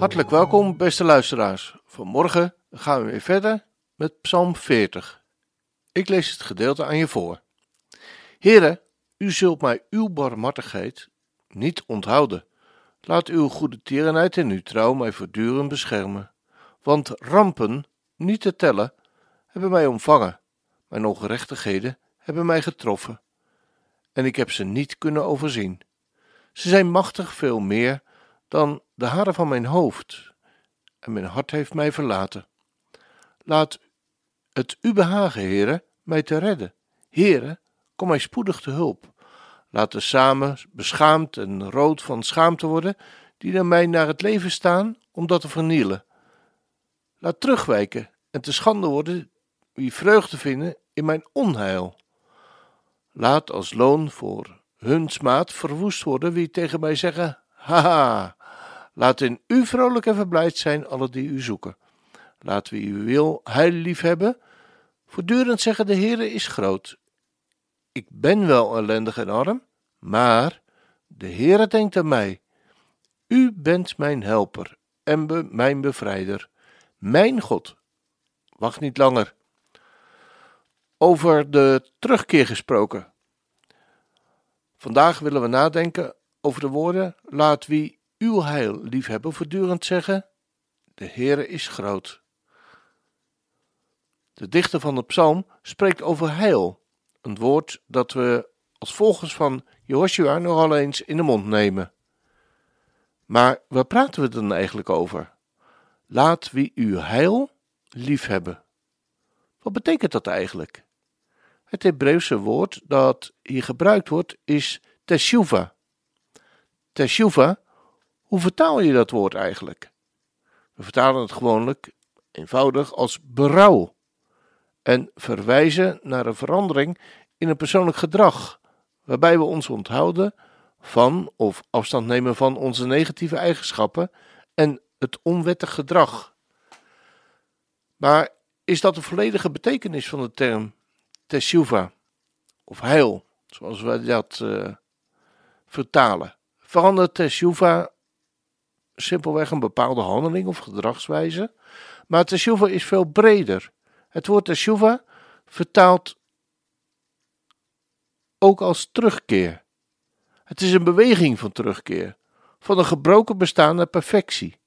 Hartelijk welkom, beste luisteraars. Vanmorgen gaan we weer verder met Psalm 40. Ik lees het gedeelte aan je voor. Heren, u zult mij uw barmhartigheid niet onthouden. Laat uw goede tierenheid en uw trouw mij voortdurend beschermen. Want rampen, niet te tellen, hebben mij omvangen. Mijn ongerechtigheden hebben mij getroffen. En ik heb ze niet kunnen overzien. Ze zijn machtig veel meer dan de haren van mijn hoofd. En mijn hart heeft mij verlaten. Laat het u behagen, heren, mij te redden. Heren, kom mij spoedig te hulp. Laten samen beschaamd en rood van schaamte worden, die naar mij naar het leven staan om dat te vernielen. Laat terugwijken en te schande worden wie vreugde vinden in mijn onheil. Laat als loon voor hun smaad verwoest worden wie tegen mij zeggen: Haha, laat in u vrolijk en verblijd zijn alle die u zoeken. Laat wie u wil heil lief hebben. Voortdurend zeggen: De Heere is groot. Ik ben wel ellendig en arm, maar de Heere denkt aan mij. U bent mijn helper en mijn bevrijder, mijn God. Wacht niet langer. Over de terugkeer gesproken. Vandaag willen we nadenken over de woorden: Laat wie uw heil liefhebben voortdurend zeggen: De Heere is groot. De dichter van de psalm spreekt over heil, een woord dat we als volgers van Joshua nogal eens in de mond nemen. Maar waar praten we dan eigenlijk over? Laat wie uw heil liefhebben. Wat betekent dat eigenlijk? Het Hebreeuwse woord dat hier gebruikt wordt is teshuva. Teshuva, hoe vertaal je dat woord eigenlijk? We vertalen het gewoonlijk eenvoudig als berouw en verwijzen naar een verandering in een persoonlijk gedrag, waarbij we ons onthouden van of afstand nemen van onze negatieve eigenschappen en het onwettig gedrag. Maar is dat de volledige betekenis van de term teshuva of heil, zoals wij dat uh, vertalen? Verandert teshuva simpelweg een bepaalde handeling of gedragswijze? Maar teshuva is veel breder. Het woord teshuva vertaalt ook als terugkeer. Het is een beweging van terugkeer, van een gebroken bestaan naar perfectie,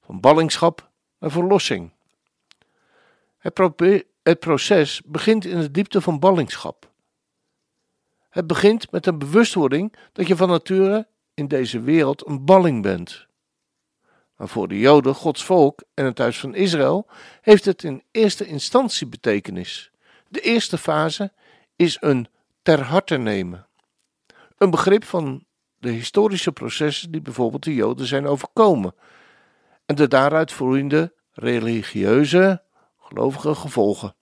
van ballingschap naar verlossing. Het, het proces begint in de diepte van ballingschap. Het begint met een bewustwording dat je van nature in deze wereld een balling bent. Maar voor de Joden, Gods volk en het huis van Israël heeft het in eerste instantie betekenis. De eerste fase is een ter harte nemen. Een begrip van de historische processen die bijvoorbeeld de Joden zijn overkomen en de daaruit vloeiende religieuze, gelovige gevolgen.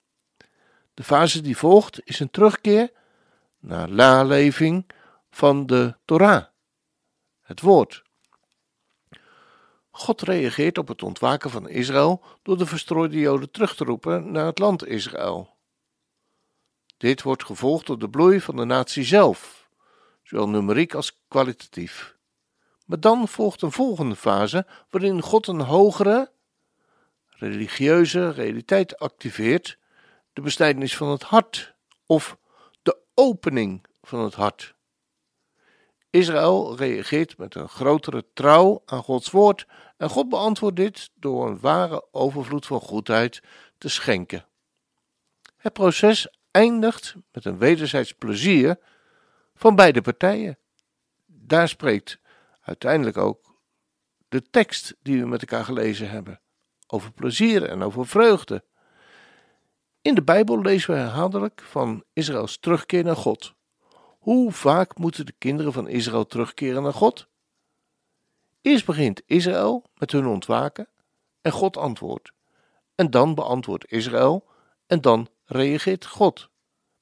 De fase die volgt is een terugkeer naar naleving van de Torah, het woord. God reageert op het ontwaken van Israël door de verstrooide Joden terug te roepen naar het land Israël. Dit wordt gevolgd door de bloei van de natie zelf, zowel numeriek als kwalitatief. Maar dan volgt een volgende fase waarin God een hogere religieuze realiteit activeert, de besnijdenis van het hart of de opening van het hart. Israël reageert met een grotere trouw aan Gods woord en God beantwoordt dit door een ware overvloed van goedheid te schenken. Het proces eindigt met een wederzijds plezier van beide partijen. Daar spreekt uiteindelijk ook de tekst die we met elkaar gelezen hebben, over plezier en over vreugde. In de Bijbel lezen we herhaaldelijk van Israëls terugkeer naar God. Hoe vaak moeten de kinderen van Israël terugkeren naar God? Eerst begint Israël met hun ontwaken en God antwoordt. En dan beantwoordt Israël en dan reageert God.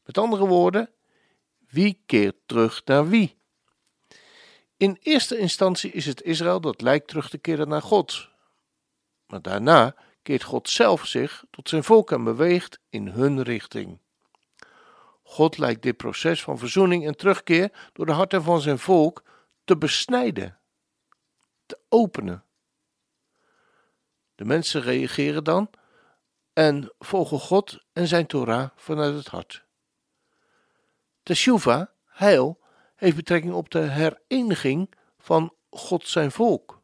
Met andere woorden, wie keert terug naar wie? In eerste instantie is het Israël dat lijkt terug te keren naar God. Maar daarna keert God zelf zich tot zijn volk en beweegt in hun richting. God lijkt dit proces van verzoening en terugkeer door de harten van zijn volk te besnijden, te openen. De mensen reageren dan en volgen God en zijn Torah vanuit het hart. Teshuva, heil, heeft betrekking op de hereniging van God zijn volk.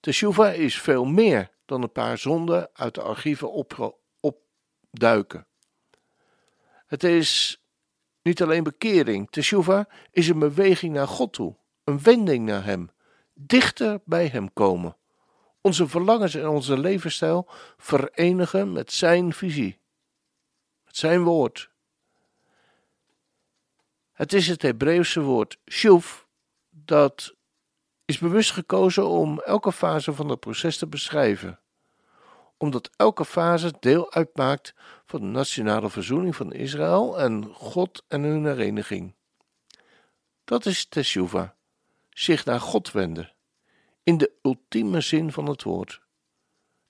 Teshuva is veel meer dan een paar zonden uit de archieven opduiken. Het is niet alleen bekering. Teshuva is een beweging naar God toe, een wending naar Hem, dichter bij Hem komen. Onze verlangens en onze levensstijl verenigen met Zijn visie, met Zijn woord. Het is het Hebreeuwse woord shuv dat is bewust gekozen om elke fase van het proces te beschrijven omdat elke fase deel uitmaakt van de nationale verzoening van Israël en God en hun hereniging. Dat is teshuva, zich naar God wenden, in de ultieme zin van het woord.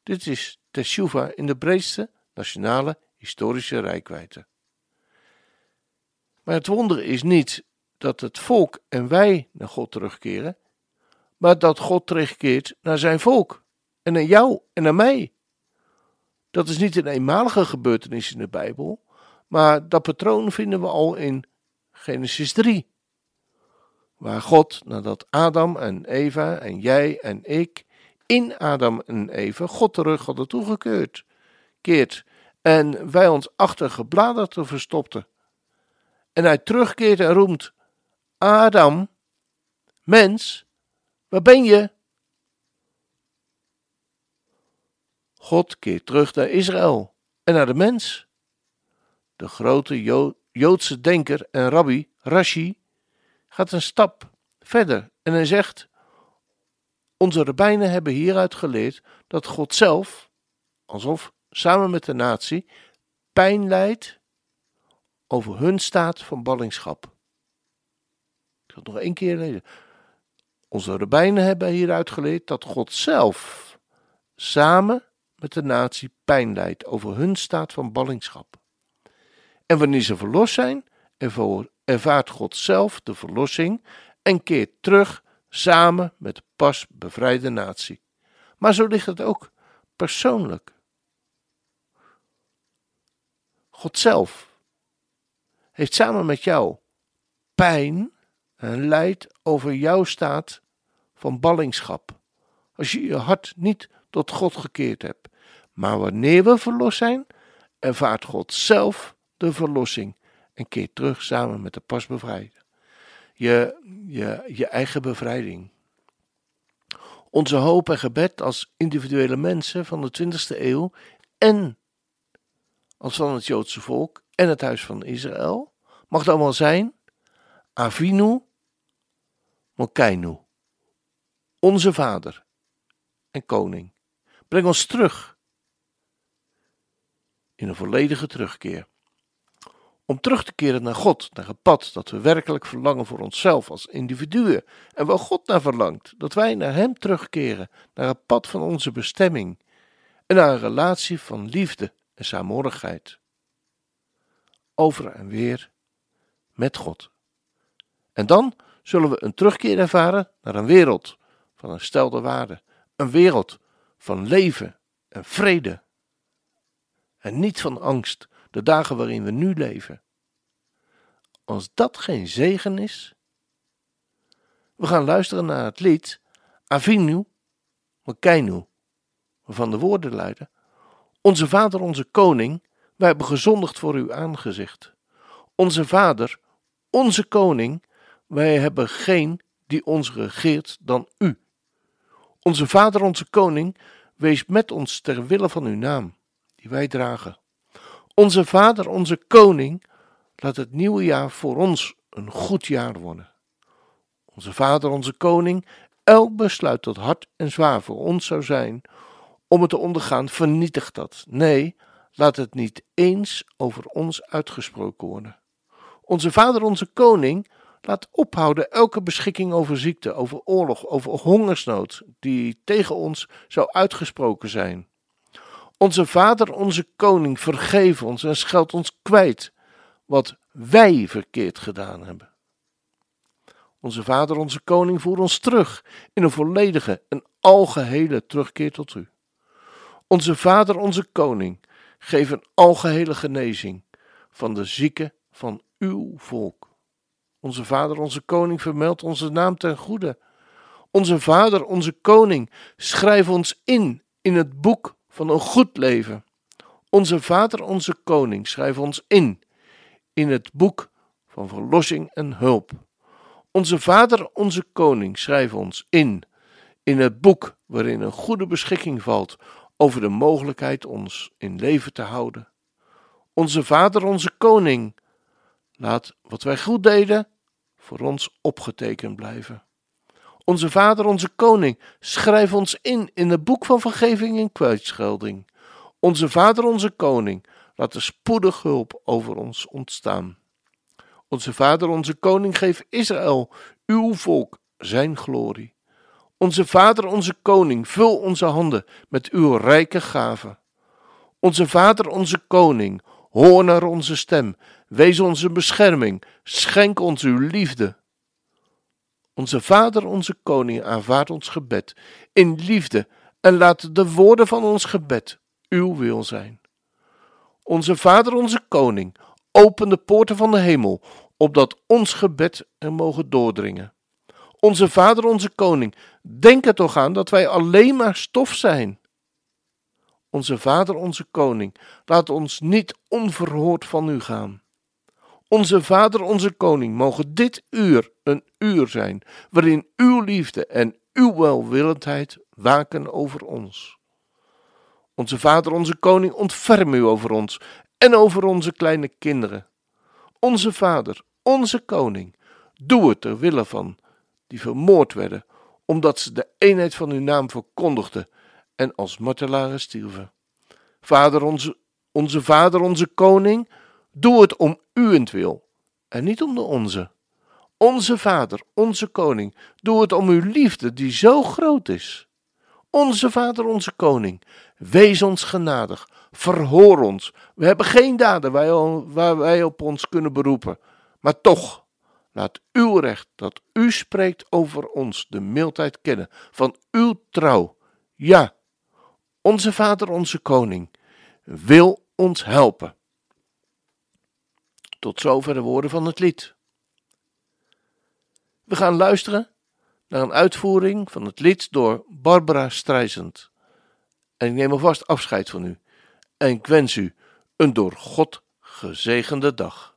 Dit is teshuva in de breedste nationale historische rijkwijde. Maar het wonder is niet dat het volk en wij naar God terugkeren, maar dat God terugkeert naar zijn volk en naar jou en naar mij. Dat is niet een eenmalige gebeurtenis in de Bijbel, maar dat patroon vinden we al in Genesis 3. Waar God, nadat Adam en Eva en jij en ik in Adam en Eva God terug hadden toegekeurd, keert en wij ons achter gebladerte verstopten. En hij terugkeert en roemt: Adam, mens, waar ben je? God keert terug naar Israël en naar de mens. De grote Joodse denker en rabbi Rashi gaat een stap verder en hij zegt: Onze rabbijnen hebben hieruit geleerd dat God zelf, alsof samen met de natie, pijn lijdt over hun staat van ballingschap. Ik zal het nog één keer lezen. Onze rabbijnen hebben hieruit geleerd dat God zelf samen met de natie pijn lijdt over hun staat van ballingschap. En wanneer ze verlost zijn, ervaart God zelf de verlossing en keert terug samen met de pas bevrijde natie. Maar zo ligt het ook persoonlijk. God zelf heeft samen met jou pijn en lijdt over jouw staat van ballingschap. Als je je hart niet tot God gekeerd hebt maar wanneer we verlost zijn, ervaart God zelf de verlossing en keert terug samen met de pasbevrijder. Je, je, je eigen bevrijding. Onze hoop en gebed als individuele mensen van de 20e eeuw en als van het Joodse volk en het huis van Israël mag dan wel zijn Avinu Mokainu, onze Vader en Koning. Breng ons terug in een volledige terugkeer. Om terug te keren naar God, naar het pad dat we werkelijk verlangen voor onszelf als individuen en waar God naar verlangt, dat wij naar Hem terugkeren, naar het pad van onze bestemming en naar een relatie van liefde en saamhorigheid. Over en weer met God. En dan zullen we een terugkeer ervaren naar een wereld van een stelde waarde, een wereld van leven en vrede en niet van angst, de dagen waarin we nu leven. Als dat geen zegen is. We gaan luisteren naar het lied Avinu Makainu, waarvan de woorden luiden: Onze Vader, onze Koning, wij hebben gezondigd voor uw aangezicht. Onze Vader, onze Koning, wij hebben geen die ons regeert dan u. Onze Vader, onze Koning, wees met ons ter wille van uw naam wij dragen. Onze Vader, onze Koning, laat het nieuwe jaar voor ons een goed jaar worden. Onze Vader, onze Koning, elk besluit dat hard en zwaar voor ons zou zijn om het te ondergaan, vernietigt dat. Nee, laat het niet eens over ons uitgesproken worden. Onze Vader, onze Koning, laat ophouden elke beschikking over ziekte, over oorlog, over hongersnood die tegen ons zou uitgesproken zijn. Onze Vader, onze Koning, vergeef ons en scheld ons kwijt wat wij verkeerd gedaan hebben. Onze Vader, onze Koning, voer ons terug in een volledige en algehele terugkeer tot U. Onze Vader, onze Koning, geef een algehele genezing van de zieken van Uw volk. Onze Vader, onze Koning, vermeld onze naam ten goede. Onze Vader, onze Koning, schrijf ons in in het boek van een goed leven. Onze Vader, onze Koning, schrijf ons in in het boek van verlossing en hulp. Onze Vader, onze Koning, schrijf ons in in het boek waarin een goede beschikking valt over de mogelijkheid ons in leven te houden. Onze Vader, onze Koning, laat wat wij goed deden voor ons opgetekend blijven. Onze Vader, onze Koning, schrijf ons in in het boek van vergeving en kwijtschelding. Onze Vader, onze Koning, laat er spoedig hulp over ons ontstaan. Onze Vader, onze Koning, geef Israël, uw volk, zijn glorie. Onze Vader, onze Koning, vul onze handen met uw rijke gaven. Onze Vader, onze Koning, hoor naar onze stem, wees onze bescherming, schenk ons uw liefde. Onze Vader, onze Koning, aanvaard ons gebed in liefde en laat de woorden van ons gebed uw wil zijn. Onze Vader, onze Koning, open de poorten van de hemel, opdat ons gebed er mogen doordringen. Onze Vader, onze Koning, denk er toch aan dat wij alleen maar stof zijn. Onze Vader, onze Koning, laat ons niet onverhoord van u gaan. Onze Vader, onze Koning, mogen dit uur een uur zijn waarin uw liefde en uw welwillendheid waken over ons. Onze Vader, onze Koning, ontferm u over ons en over onze kleine kinderen. Onze Vader, onze Koning, doe het ter wille van die vermoord werden, omdat ze de eenheid van uw naam verkondigden en als martelaren stierven. Vader, onze, onze Vader, onze Koning, doe het om uwentwil en niet om de onze. Onze Vader, onze Koning, doe het om uw liefde die zo groot is. Onze Vader, onze Koning, wees ons genadig, verhoor ons. We hebben geen daden waar wij op ons kunnen beroepen, maar toch, laat uw recht dat u spreekt over ons de mildheid kennen van uw trouw. Ja, onze Vader, onze Koning, wil ons helpen. Tot zover de woorden van het lied. We gaan luisteren naar een uitvoering van het lied door Barbara Streisand. En ik neem alvast afscheid van u en ik wens u een door God gezegende dag.